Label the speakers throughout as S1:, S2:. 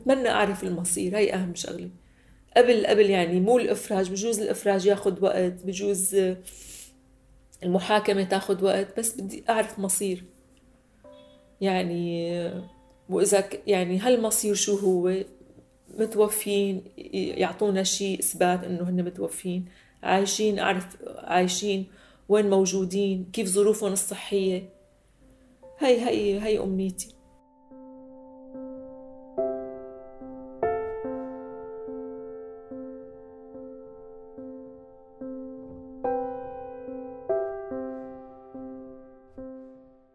S1: بتمنى أعرف المصير هي أهم شغلة. قبل قبل يعني مو الإفراج بجوز الإفراج ياخذ وقت بجوز المحاكمة تاخذ وقت بس بدي أعرف مصير. يعني وإذا يعني هالمصير شو هو؟ متوفين يعطونا شيء إثبات إنه هن متوفين. عايشين أعرف عايشين وين موجودين كيف ظروفهم الصحية. هي هي هي أمنيتي.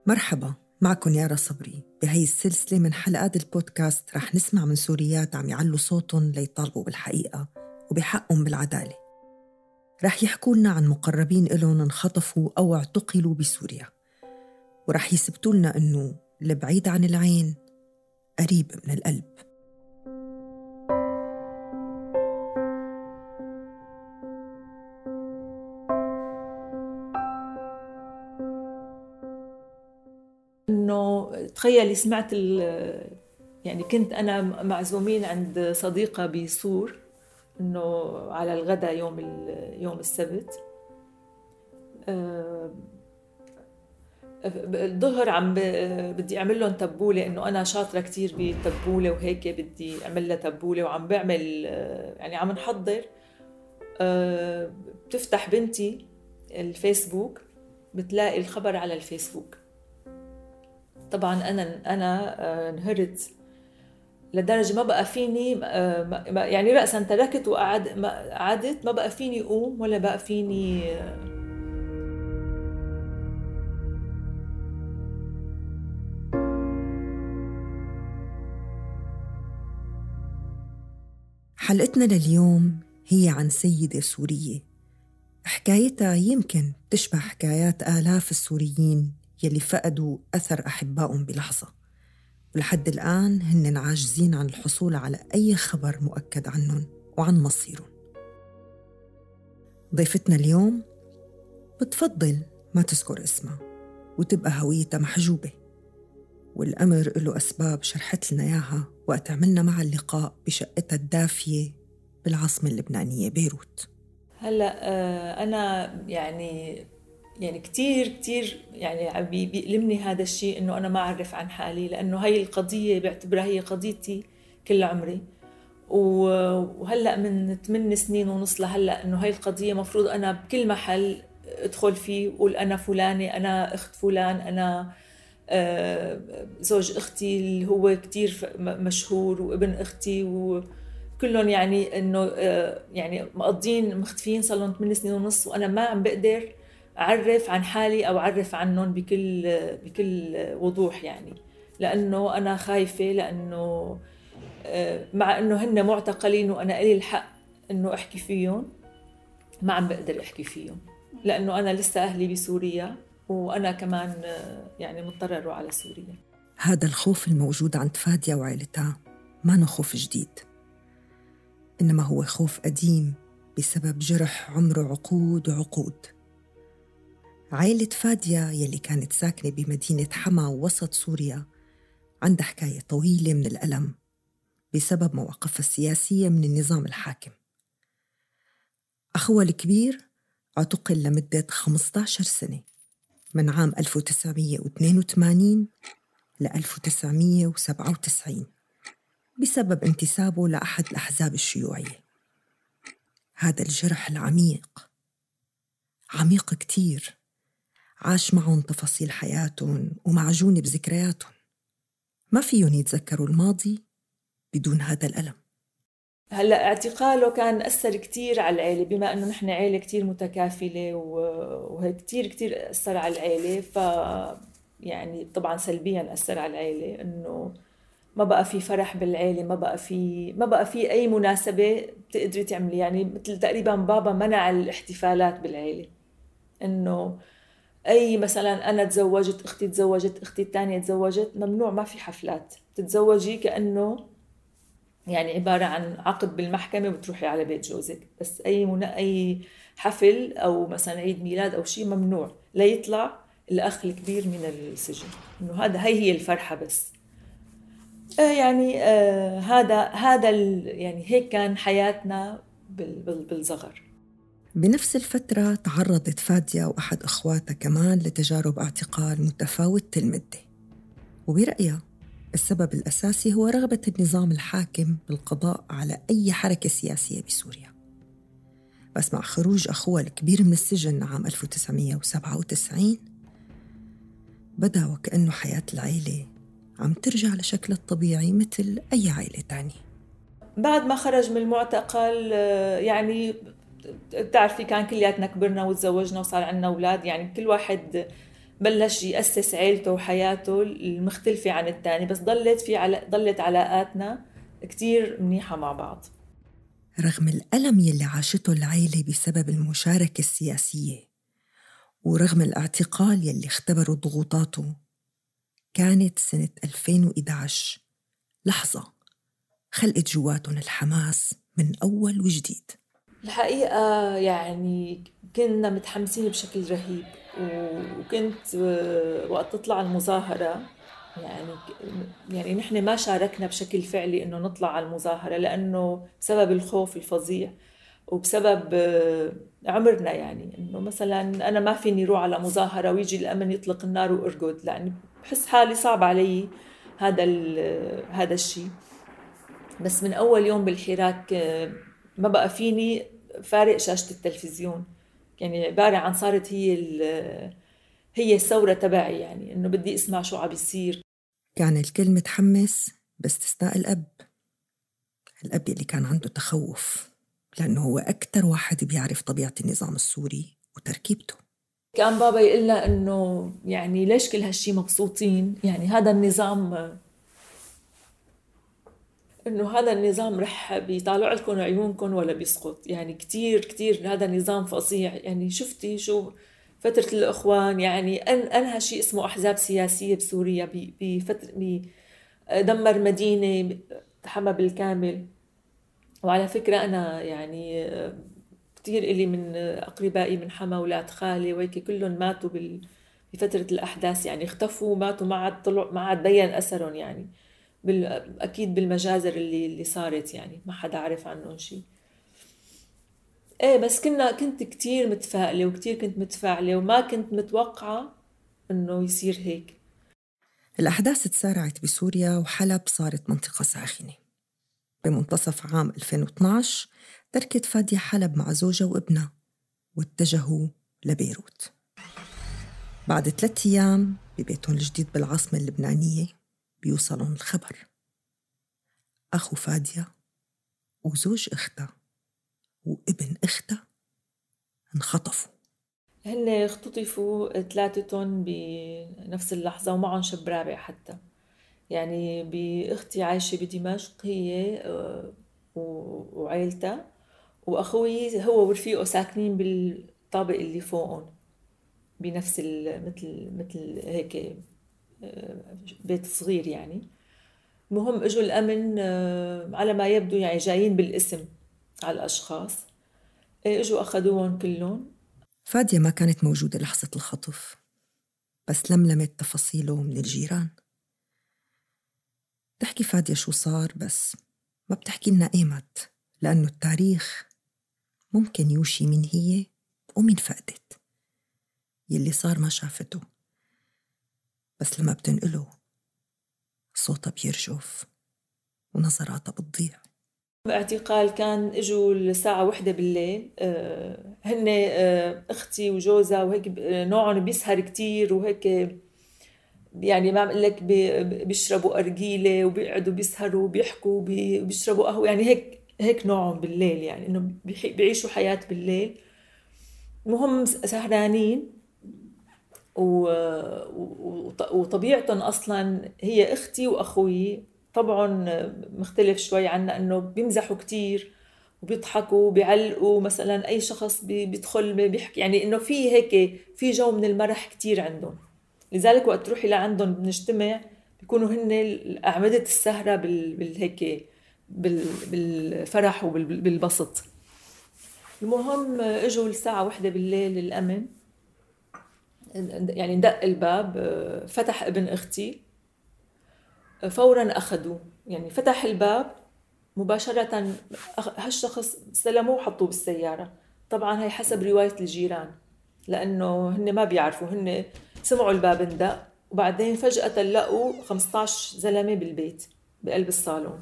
S2: مرحبا معكم يارا صبري. بهي السلسلة من حلقات البودكاست رح نسمع من سوريات عم يعلوا صوتهم ليطالبوا بالحقيقة وبحقهم بالعدالة. رح يحكوا لنا عن مقربين إلهم انخطفوا أو اعتقلوا بسوريا. ورح يثبتوا لنا إنه البعيد عن العين قريب من القلب.
S1: تخيلي سمعت يعني كنت أنا معزومين عند صديقة بسور إنه على الغداء يوم يوم السبت. الظهر عم بدي أعمل لهم تبولة إنه أنا شاطرة كثير بالتبولة وهيك بدي أعمل لها تبولة وعم بعمل يعني عم نحضر. آه، بتفتح بنتي الفيسبوك بتلاقي الخبر على الفيسبوك. طبعا أنا أنا آه، انهرت لدرجة ما بقى فيني آه، يعني راسا تركت وقعد قعدت ما بقى فيني أقوم ولا بقى فيني آه.
S2: حلقتنا لليوم هي عن سيدة سورية حكايتها يمكن تشبه حكايات آلاف السوريين يلي فقدوا أثر أحبائهم بلحظة. ولحد الآن هن عاجزين عن الحصول على أي خبر مؤكد عنهم وعن مصيرهم. ضيفتنا اليوم بتفضل ما تذكر اسمها وتبقى هويتها محجوبة. والأمر له أسباب شرحت لنا إياها وقت عملنا مع اللقاء بشقتها الدافية بالعاصمة اللبنانية بيروت.
S1: هلأ آه، أنا يعني يعني كتير كتير يعني بيألمني هذا الشيء إنه أنا ما أعرف عن حالي لأنه هاي القضية بعتبرها هي قضيتي كل عمري. وهلأ من ثمان سنين ونص لهلأ إنه هاي القضية مفروض أنا بكل محل أدخل فيه وقول أنا فلانة أنا أخت فلان أنا آه، زوج أختي اللي هو كتير مشهور وابن أختي وكلهم يعني إنه آه، يعني مقضين مختفيين صار لهم ثمان سنين ونص وأنا ما عم بقدر أعرف عن حالي أو أعرف عنهم بكل بكل وضوح يعني. لأنه أنا خايفة لأنه آه، مع إنه هن معتقلين وأنا لي الحق إنه أحكي فيهم ما عم بقدر أحكي فيهم. لأنه أنا لسه أهلي بسوريا وأنا كمان آه، يعني مضطره أروح على سوريا.
S2: هذا الخوف الموجود عند فادية وعائلتها ما خوف جديد إنما هو خوف قديم بسبب جرح عمره عقود وعقود. عائلة فادية يلي كانت ساكنة بمدينة حما وسط سوريا عندها حكاية طويلة من الألم بسبب مواقفها السياسية من النظام الحاكم. أخوها الكبير اعتقل لمدة 15 سنة من عام 1982 ل 1997 بسبب انتسابه لأحد الأحزاب الشيوعية. هذا الجرح العميق عميق كتير. عاش معهم تفاصيل حياتهم ومعجون بذكرياتهم. ما فيهم يتذكروا الماضي بدون هذا الألم.
S1: هلا اعتقاله كان أثر كثير على العيلة بما إنه نحن عيلة كثير متكافلة وهيك كثير كثير أثر على العيلة ف يعني طبعا سلبيا أثر على العيلة إنه ما بقى في فرح بالعيلة ما بقى في ما بقى في أي مناسبة بتقدري تعملي يعني مثل تقريبا بابا منع الاحتفالات بالعيلة إنه أي مثلا أنا تزوجت أختي تزوجت أختي الثانية تزوجت ممنوع ما في حفلات. تتزوجي كأنه يعني عبارة عن عقد بالمحكمة وبتروحي على بيت جوزك. بس أي منا أي حفل أو مثلا عيد ميلاد أو شيء ممنوع. ليطلع الأخ الكبير من السجن. إنه هذا هي هي الفرحة بس. يعني آه هذا هذا يعني هيك كان حياتنا بالصغر.
S2: بنفس الفترة تعرضت فادية وأحد أخواتها كمان لتجارب اعتقال متفاوتة المدة وبرأيها السبب الأساسي هو رغبة النظام الحاكم بالقضاء على أي حركة سياسية بسوريا. بس مع خروج أخوها الكبير من السجن عام 1997 بدأ وكأنه حياة العيلة عم ترجع لشكلها الطبيعي مثل أي عائلة تانية.
S1: بعد ما خرج من المعتقل يعني بتعرفي كان كلياتنا كبرنا وتزوجنا وصار عندنا أولاد يعني كل واحد بلش يأسس عيلته وحياته المختلفة عن الثاني بس ضلت في عل... ضلت علاقاتنا كتير منيحة مع بعض.
S2: رغم الألم يلي عاشته العيلة بسبب المشاركة السياسية ورغم الاعتقال يلي اختبروا ضغوطاته كانت سنة 2011 لحظة خلقت جواتهم الحماس من أول وجديد.
S1: الحقيقة يعني كنا متحمسين بشكل رهيب وكنت وقت تطلع المظاهرة يعني يعني نحن ما شاركنا بشكل فعلي إنه نطلع على المظاهرة لأنه بسبب الخوف الفظيع وبسبب عمرنا يعني. إنه مثلا أنا ما فيني روح على مظاهرة ويجي الأمن يطلق النار وأرقد لأني بحس حالي صعب علي هذا هذا الشيء بس من أول يوم بالحراك ما بقى فيني فارق شاشة التلفزيون. يعني عبارة عن صارت هي هي الثورة تبعي يعني إنه بدي أسمع شو عم بيصير.
S2: كان الكل متحمس باستثناء الأب. الأب اللي كان عنده تخوف لأنه هو أكثر واحد بيعرف طبيعة النظام السوري وتركيبته.
S1: كان بابا يقول لنا إنه يعني ليش كل هالشي مبسوطين؟ يعني هذا النظام إنه هذا النظام رح بيطالع لكم عيونكم ولا بيسقط. يعني كثير كثير هذا النظام فظيع. يعني شفتي شو فترة الإخوان يعني أن أنهى شيء اسمه أحزاب سياسية بسوريا بفترة دمر مدينة تحمى بالكامل. وعلى فكرة أنا يعني كثير إلي من أقربائي من حما ولاد خالي وهيك كلهم ماتوا بفترة الأحداث. يعني اختفوا ماتوا ما عاد طلعوا ما عاد بين أثرهم يعني. بال... أكيد بالمجازر اللي اللي صارت يعني ما حدا عرف عنهم شيء إيه بس كنا كنت كتير متفائلة وكتير كنت متفاعلة وما كنت متوقعة إنه يصير هيك.
S2: الأحداث تسارعت بسوريا وحلب صارت منطقة ساخنة. بمنتصف عام 2012 تركت فادية حلب مع زوجها وابنها واتجهوا لبيروت. بعد ثلاثة أيام ببيتهم الجديد بالعاصمة اللبنانية بيوصلهم الخبر. أخو فادية وزوج أختها وابن أختها انخطفوا.
S1: هن اختطفوا ثلاثتهم بنفس اللحظة ومعهم شاب رابع حتى. يعني بأختي عايشة بدمشق هي آه، وعيلتها وأخوي هو ورفيقه ساكنين بالطابق اللي فوقهم بنفس مثل مثل هيك بيت صغير يعني. المهم اجوا الأمن آه، على ما يبدو يعني جايين بالاسم على الأشخاص. إيه، اجوا أخذوهم كلهم.
S2: فادية ما كانت موجودة لحظة الخطف بس لملمت تفاصيله من الجيران تحكي فادية شو صار بس ما بتحكي لنا ايمت لأنه التاريخ ممكن يوشي مين هي ومين فقدت. يلي صار ما شافته. بس لما بتنقله صوتها بيرجف ونظراتها بتضيع.
S1: باعتقال كان إجوا الساعة وحدة بالليل آه، هن آه، أختي وجوزها وهيك نوعهم بيسهر كتير وهيك يعني ما بقول لك بيشربوا أرجيلة وبيقعدوا بيسهروا وبيحكوا وبيشربوا قهوة يعني هيك هيك نوعهم بالليل يعني إنه بيعيشوا حياة بالليل. المهم سهرانين. وطبيعتهم أصلا هي أختي وأخوي. طبعهم مختلف شوي عنا إنه بيمزحوا كتير وبيضحكوا وبيعلقوا. مثلا أي شخص بيدخل بيحكي يعني إنه في هيك في جو من المرح كتير عندهم. لذلك وقت تروحي لعندهم بنجتمع بيكونوا هن اعمده السهرة بالهيك بالفرح وبالبسط المهم إجوا الساعة واحدة بالليل الامن يعني دق الباب فتح ابن أختي. فورا أخذوه. يعني فتح الباب مباشرة هالشخص استلموه وحطوه بالسيارة. طبعا هي حسب رواية الجيران لأنه هن ما بيعرفوا. هن سمعوا الباب اندق وبعدين فجأة لقوا 15 زلمة بالبيت بقلب الصالون.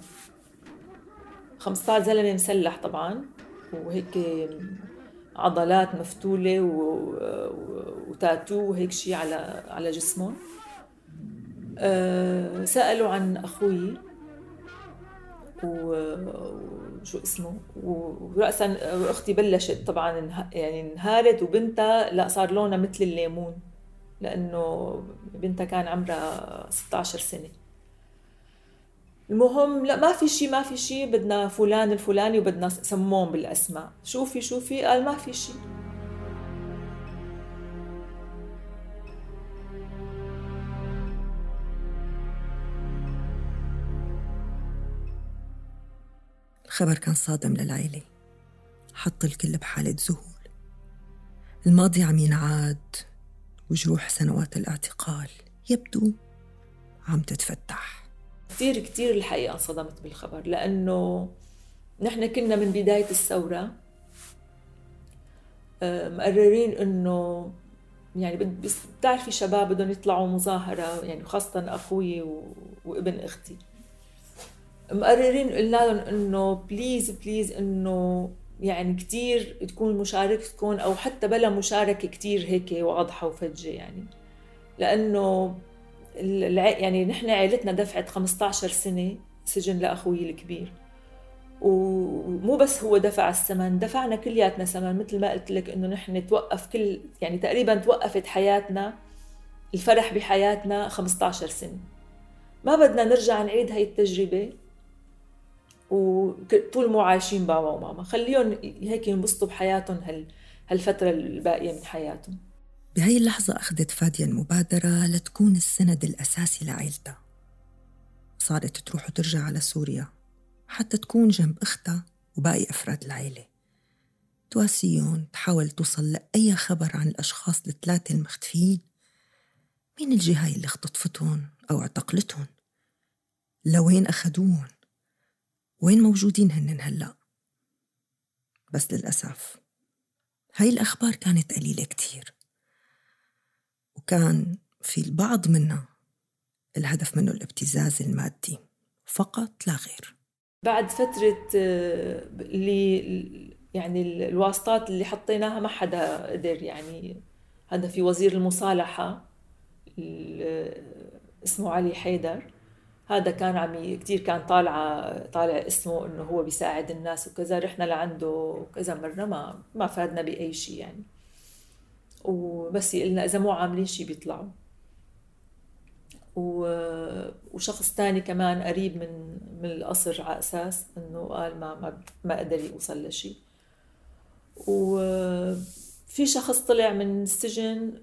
S1: 15 زلمة مسلح طبعا وهيك عضلات مفتولة وتاتو وهيك شيء على على جسمهم. أه سألوا عن أخوي وشو اسمه ورأسا أختي بلشت طبعا يعني انهارت وبنتها لا صار لونها مثل الليمون لأنه بنتها كان عمرها 16 سنة. المهم لا ما في شيء ما في شيء بدنا فلان الفلاني وبدنا سموهم بالأسماء. شوفي شوفي قال ما في شيء
S2: الخبر كان صادم للعيلة. حط الكل بحالة ذهول. الماضي عم ينعاد وجروح سنوات الاعتقال. يبدو عم تتفتح.
S1: كثير كثير الحقيقة انصدمت بالخبر لأنه نحن كنا من بداية الثورة آه، مقررين إنه يعني بتعرفي شباب بدهم يطلعوا مظاهرة يعني خاصة أخوي وابن أختي. مقررين قلنا لهم إنه please please إنه يعني كتير تكون مشاركتكم أو حتى بلا مشاركة كتير هيك واضحة وفجة يعني. لأنه يعني نحن عائلتنا دفعت 15 سنة سجن لأخوي الكبير. ومو بس هو دفع الثمن دفعنا كلياتنا ثمن مثل ما قلت لك إنه نحن توقف كل يعني تقريبا توقفت حياتنا الفرح بحياتنا 15 سنة. ما بدنا نرجع نعيد هاي التجربة. وطول مو عايشين بابا وماما. خليهم هيك ينبسطوا بحياتهم هال هالفترة الباقية من حياتهم.
S2: بهاي اللحظة أخذت فادية المبادرة لتكون السند الأساسي لعائلتها. صارت تروح وترجع على سوريا حتى تكون جنب أختها وباقي أفراد العائلة تواسيهم تحاول توصل لأي خبر عن الأشخاص الثلاثة المختفيين. مين الجهة اللي اختطفتهم أو اعتقلتهم؟ لوين أخدوهم وين موجودين هن هلأ؟ بس للأسف هاي الأخبار كانت قليلة كتير. وكان في البعض منها الهدف منه الابتزاز المادي فقط لا غير.
S1: بعد فترة آه، اللي يعني الواسطات اللي حطيناها ما حدا قدر يعني هذا في وزير المصالحة اسمه علي حيدر. هذا كان عم كثير كان طالعة طالع اسمه إنه هو بيساعد الناس وكذا رحنا لعنده كذا مرة ما ما فادنا بأي شيء يعني. وبس قلنا إذا مو عاملين شيء بيطلعوا. وشخص تاني كمان قريب من من القصر على أساس إنه قال ما ما ما قدر يوصل لشيء وفي شخص طلع من السجن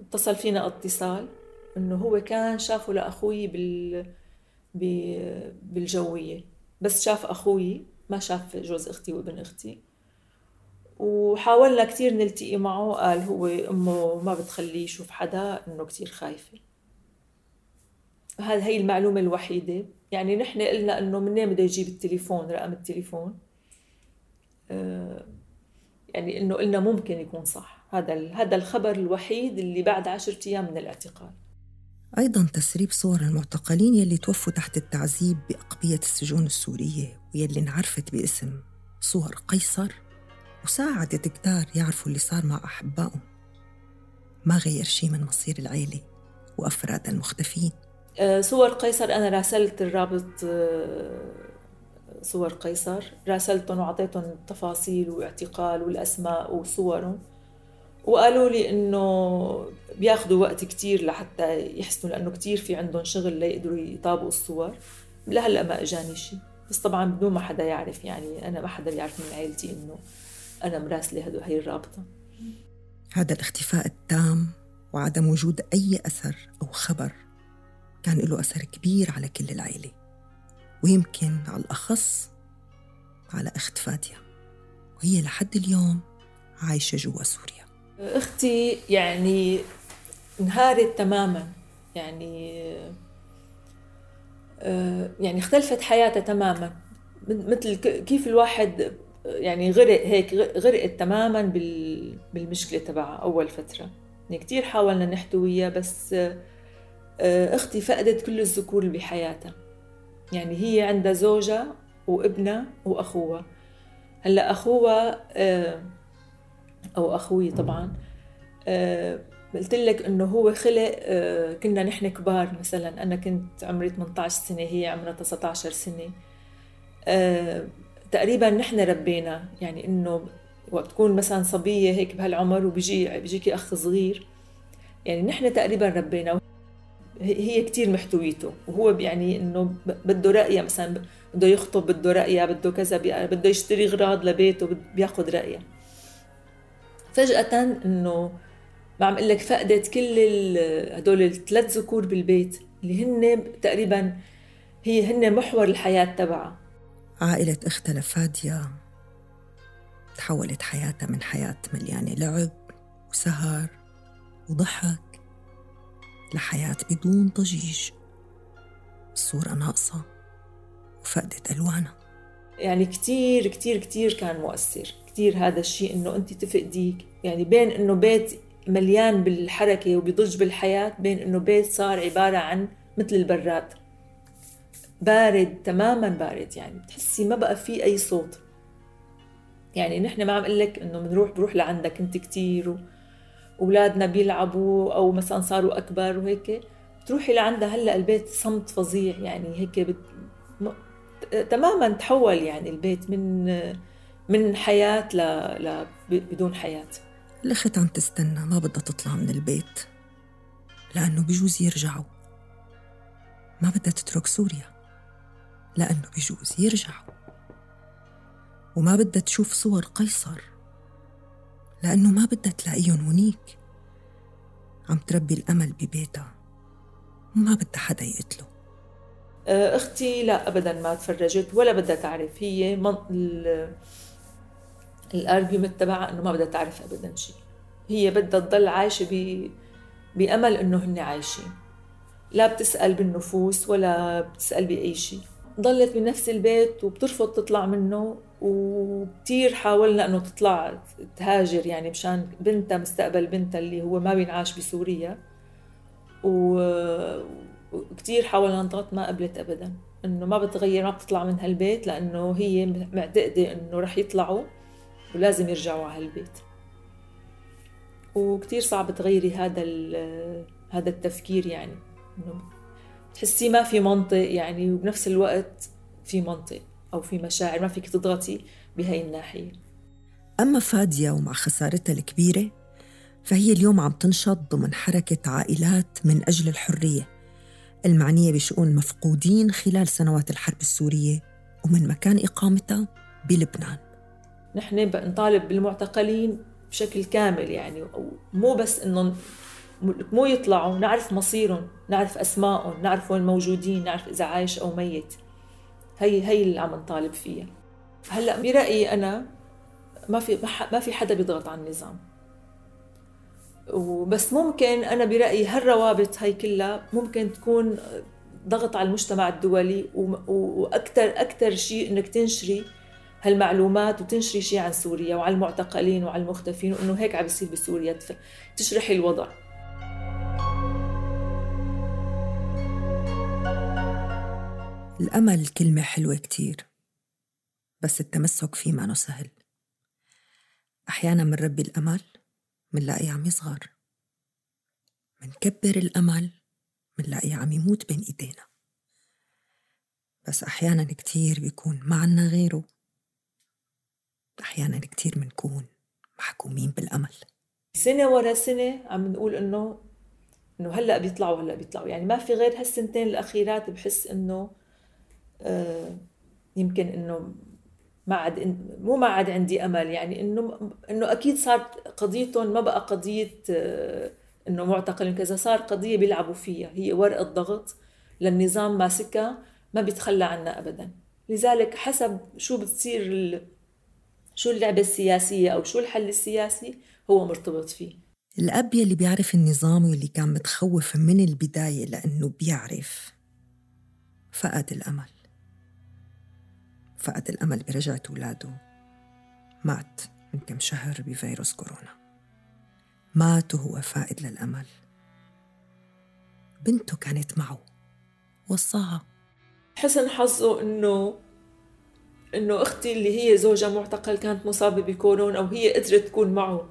S1: اتصل فينا اتصال إنه هو كان شافه لأخوي بال بالجوية. بس شاف أخوي ما شاف جوز أختي وابن أختي. وحاولنا كثير نلتقي معه. قال هو أمه ما بتخليه يشوف حدا إنه كثير خايفة. هذه هي المعلومة الوحيدة؟ يعني نحن قلنا إنه منين بده يجيب التليفون رقم التليفون؟ آه، يعني إنه قلنا ممكن يكون صح. هذا هذا الخبر الوحيد اللي بعد عشرة أيام من الاعتقال.
S2: أيضا تسريب صور المعتقلين يلي توفوا تحت التعذيب بأقبية السجون السورية ويلي انعرفت باسم صور قيصر. وساعدت كتار يعرفوا اللي صار مع أحبائهم. ما غير شيء من مصير العيلة وأفراد المختفين.
S1: آه، صور قيصر أنا راسلت الرابط آه، صور قيصر. راسلتهم وعطيتهم التفاصيل واعتقال والأسماء وصورهم. وقالوا لي إنه بياخذوا وقت كتير لحتى يحسنوا لأنه كتير في عندهم شغل ليقدروا يطابقوا الصور. لهلأ ما إجاني شيء بس طبعا بدون ما حدا يعرف يعني أنا ما حدا يعرف من عائلتي إنه أنا مراسلة هي الرابطة.
S2: هذا الاختفاء التام وعدم وجود أي أثر أو خبر كان له أثر كبير على كل العائلة ويمكن على الأخص على اخت فاديه وهي لحد اليوم عايشة جوا سوريا.
S1: أختي يعني انهارت تماما. يعني آه، يعني اختلفت حياتها تماما. مثل كيف الواحد يعني غرق هيك غرقت تماما بالمشكلة تبعها أول فترة. يعني كثير حاولنا نحتويها بس آه، أختي فقدت كل الذكور اللي بحياتها. يعني هي عندها زوجها وابنها واخوها هلأ أخوها آه، أو أخوي طبعا قلت لك إنه هو خلق كنا نحن كبار مثلا. أنا كنت عمري 18 سنة هي عمرها 19 سنة. آه، تقريبا نحن ربينا يعني إنه وقت تكون مثلا صبية هيك بهالعمر وبيجي بيجيكي أخ صغير يعني نحن تقريبا ربينا. هي كتير محتويته وهو يعني إنه بده رأيها مثلا بده يخطب بده رأيها بده كذا بده يشتري اغراض لبيته بياخذ رأيها. فجأة إنه ما عم أقول لك فقدت كل هدول الثلاث ذكور بالبيت اللي هن تقريبا هي هن محور الحياة تبعها.
S2: عائلة أختها لفاديا تحولت حياتها من حياة مليانة لعب وسهر وضحك لحياة بدون ضجيج الصورة ناقصة وفقدت ألوانها.
S1: يعني كتير كتير كتير كان مؤثر. كتير هذا الشيء إنه أنت تفقديك. يعني بين إنه بيت مليان بالحركة وبضج بالحياة بين إنه بيت صار عبارة عن مثل البراد. بارد تماما بارد يعني بتحسي ما بقى في أي صوت. يعني نحن ما عم أقول لك إنه بنروح بروح لعندك أنت كثير وأولادنا بيلعبوا أو مثلا صاروا أكبر وهيك. بتروحي لعندها هلأ البيت صمت فظيع يعني هيك بت... م... تماما تحول يعني البيت من من حياة ل... ل... بدون حياة.
S2: الأخت عم تستنى؟ ما بدها تطلع من البيت. لأنه بجوز يرجعوا. ما بدها تترك سوريا. لأنه بجوز يرجعوا وما بدها تشوف صور قيصر لأنه ما بدها تلاقيهم هنيك. عم تربي الأمل ببيتها. وما بدها حدا يقتله.
S1: آه، أختي لا أبدا ما تفرجت ولا بدها تعرف. هي من... الارجيومنت تبعها إنه ما بدها تعرف ابدا شيء هي بدها تضل عايشة ب... بأمل إنه هن عايشين. لا بتسأل بالنفوس ولا بتسأل بأي شيء ضلت بنفس البيت وبترفض تطلع منه وكتير حاولنا إنه تطلع تهاجر يعني مشان بنتها مستقبل بنتها اللي هو ما بينعاش بسوريا. وكتير حاولنا نضغط ما قبلت ابدا. إنه ما بتغير ما بتطلع من هالبيت لأنه هي معتقدة إنه رح يطلعوا ولازم يرجعوا على هالبيت. وكتير صعب تغيري هذا هذا التفكير يعني. إنه تحسيه ما في منطق يعني وبنفس الوقت في منطق أو في مشاعر ما فيك تضغطي بهي الناحية.
S2: أما فادية ومع خسارتها الكبيرة فهي اليوم عم تنشط ضمن حركة عائلات من أجل الحرية المعنية بشؤون مفقودين خلال سنوات الحرب السورية ومن مكان إقامتها بلبنان.
S1: نحن نطالب بالمعتقلين بشكل كامل يعني مو بس انه مو يطلعوا نعرف مصيرهم نعرف أسمائهم نعرف وين موجودين نعرف إذا عايش أو ميت. هي هي اللي عم نطالب فيها. هلأ برأيي أنا ما في ما في حدا بيضغط على النظام. وبس ممكن أنا برأيي هالروابط هي كلها ممكن تكون ضغط على المجتمع الدولي وأكثر أكثر شيء إنك تنشري هالمعلومات وتنشري شيء عن سوريا وعلى المعتقلين وعلى المختفين وإنه هيك عم بيصير بسوريا. تشرحي الوضع.
S2: الأمل كلمة حلوة كتير بس التمسك فيه ما سهل. أحيانا منربي الأمل منلاقيه عم يصغر. منكبر الأمل منلاقيه عم يموت بين إيدينا. بس أحيانا كتير بيكون ما غيره. أحيانا كتير منكون محكومين بالأمل.
S1: سنة ورا سنة عم نقول إنه إنه هلأ بيطلعوا هلأ بيطلعوا. يعني ما في غير هالسنتين الأخيرات بحس إنه يمكن إنه ما عاد مو ما عاد عندي أمل يعني إنه إنه أكيد صارت قضيتهم ما بقى قضية آه، إنه معتقل كذا صار قضية بيلعبوا فيها هي ورقة ضغط للنظام ماسكها ما بيتخلى عنها ابدا. لذلك حسب شو بتصير شو اللعبة السياسية أو شو الحل السياسي هو مرتبط فيه.
S2: الأب يلي بيعرف النظام واللي كان متخوف من البداية لأنه بيعرف فقد الأمل. فقد الأمل برجعة أولاده مات من كم شهر بفيروس كورونا. مات وهو فائد للأمل. بنته كانت معه. وصاها.
S1: حسن حظه إنه إنه أختي اللي هي زوجها معتقل كانت مصابة بكورونا وهي قدرت تكون معه.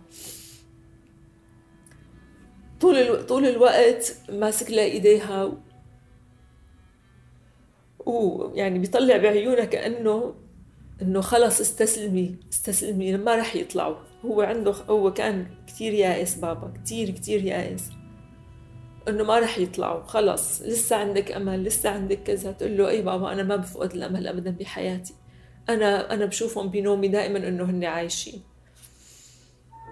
S1: طول ألو... طول الوقت ماسك لها إيديها ويعني بيطلع بعيونها كأنه إنه خلص استسلمي استسلمي ما رح يطلعوا. هو عنده هو كان كثير يائس بابا كثير كثير يائس. إنه ما رح يطلعوا خلص. لسه عندك أمل لسه عندك كذا. تقول له أي بابا أنا ما بفقد الأمل ابدا بحياتي. أنا أنا بشوفهم بنومي دائما إنه هن عايشين.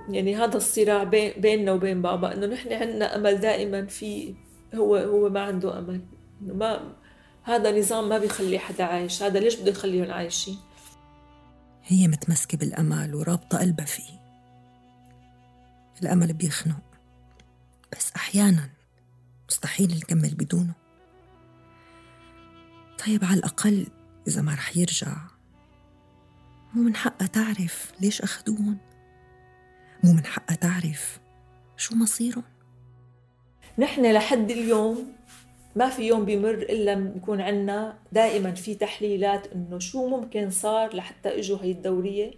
S1: يعني هذا الصراع بين بيننا وبين بابا إنه نحن عندنا أمل دائما في هو هو ما عنده أمل. إنه ما هذا نظام ما بيخلي حدا عايش هذا ليش بده يخليهم عايشين؟
S2: هي متمسكة بالأمل ورابطة قلبها فيه. الأمل بيخنق بس أحيانا مستحيل نكمل بدونه. طيب على الأقل إذا ما رح يرجع مو من حقها تعرف ليش أخذوهم؟ مو من حقها تعرف شو مصيرهم؟
S1: نحن لحد اليوم ما في يوم بيمر إلا بيكون عندنا دائما في تحليلات إنه شو ممكن صار لحتى إجوا هي الدورية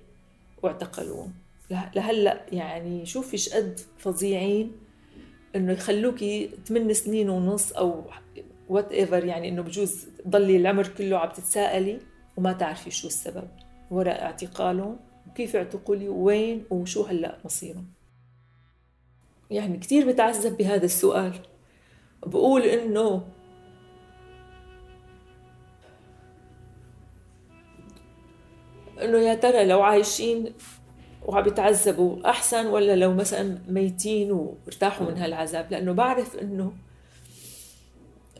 S1: واعتقلوهم. لهلأ يعني شوفي قد فظيعين إنه يخلوكي ثمان سنين ونص أو whatever يعني إنه بجوز تضلي العمر كله عم تتساءلي وما تعرفي شو السبب. وراء اعتقالهم وكيف اعتقلي وين وشو هلأ مصيرهم. يعني كثير بتعذب بهذا السؤال. بقول إنه إنه يا ترى لو عايشين وعم بيتعذبوا أحسن ولا لو مثلا ميتين وارتاحوا من هالعذاب؟ لأنه بعرف إنه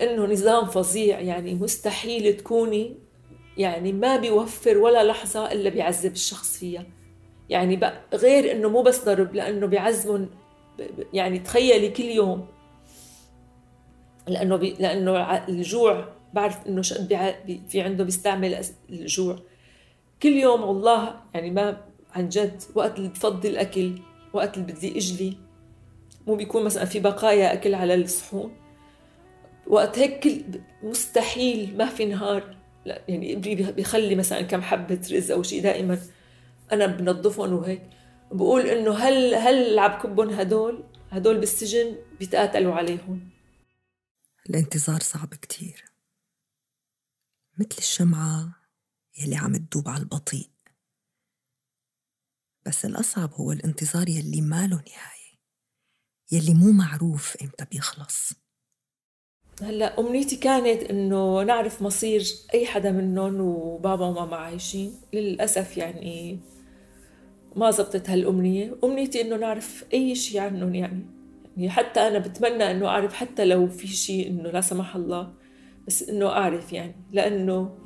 S1: إنه نظام فظيع يعني مستحيل تكوني يعني ما بيوفر ولا لحظة إلا بيعذب الشخص فيها. يعني غير إنه مو بس ضرب لأنه بيعذبهم يعني تخيلي كل يوم لأنه بي لأنه الجوع بعرف إنه في عنده بيستعمل الجوع. كل يوم والله يعني ما عن جد وقت اللي بفضي الأكل وقت اللي بدي أجلي مو بيكون مثلا في بقايا أكل على الصحون. وقت هيك مستحيل ما في نهار. لا يعني ابني بيخلي مثلا كم حبة رز أو شيء دائما أنا بنظفهم وهيك. بقول إنه هل هل اللي عم كبهم هدول؟ هدول بالسجن بيتقاتلوا عليهم.
S2: الانتظار صعب كتير. مثل الشمعة يلي عم تدوب على البطيء. بس الأصعب هو الانتظار يلي ما له نهاية يلي مو معروف إمتى بيخلص.
S1: هلأ أمنيتي كانت إنه نعرف مصير أي حدا منهم وبابا وماما عايشين. للأسف يعني ما زبطت هالأمنية. أمنيتي إنه نعرف أي شيء عنهم يعني. يعني حتى أنا بتمنى إنه أعرف حتى لو في شيء إنه لا سمح الله بس إنه أعرف يعني لأنه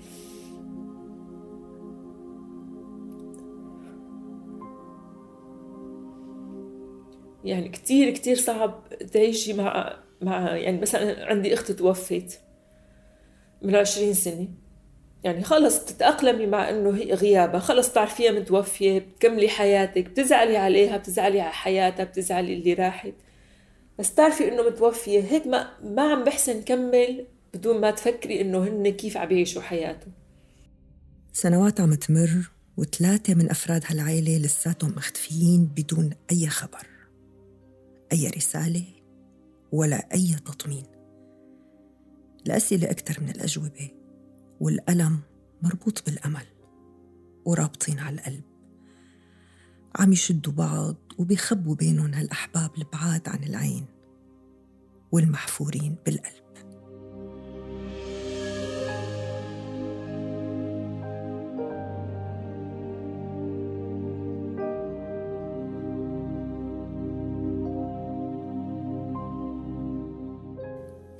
S1: يعني كتير كتير صعب تعيشي مع مع يعني مثلا عندي أخت توفت من عشرين سنة يعني خلص بتتأقلمي مع إنه هي غيابها خلص تعرفيها متوفية بتكملي حياتك بتزعلي عليها بتزعلي على حياتها بتزعلي اللي راحت. بس تعرفي إنه متوفية هيك ما ما عم بحسن كمل بدون ما تفكري إنه هن كيف عم يعيشوا حياتهم.
S2: سنوات عم تمر وثلاثة من أفراد هالعيلة لساتهم مختفيين بدون أي خبر. أي رسالة ولا أي تطمين. الأسئلة أكثر من الأجوبة والألم مربوط بالأمل ورابطين على القلب. عم يشدوا بعض وبيخبوا بينهم هالأحباب البعاد عن العين والمحفورين بالقلب.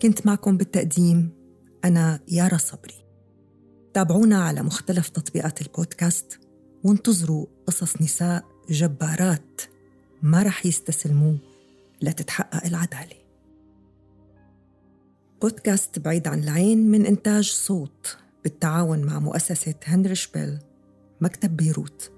S2: كنت معكم بالتقديم أنا يارا صبري. تابعونا على مختلف تطبيقات البودكاست وانتظروا قصص نساء جبارات ما رح يستسلموا لتتحقق العدالة. بودكاست بعيد عن العين من إنتاج صوت بالتعاون مع مؤسسة هنري شبيل مكتب بيروت.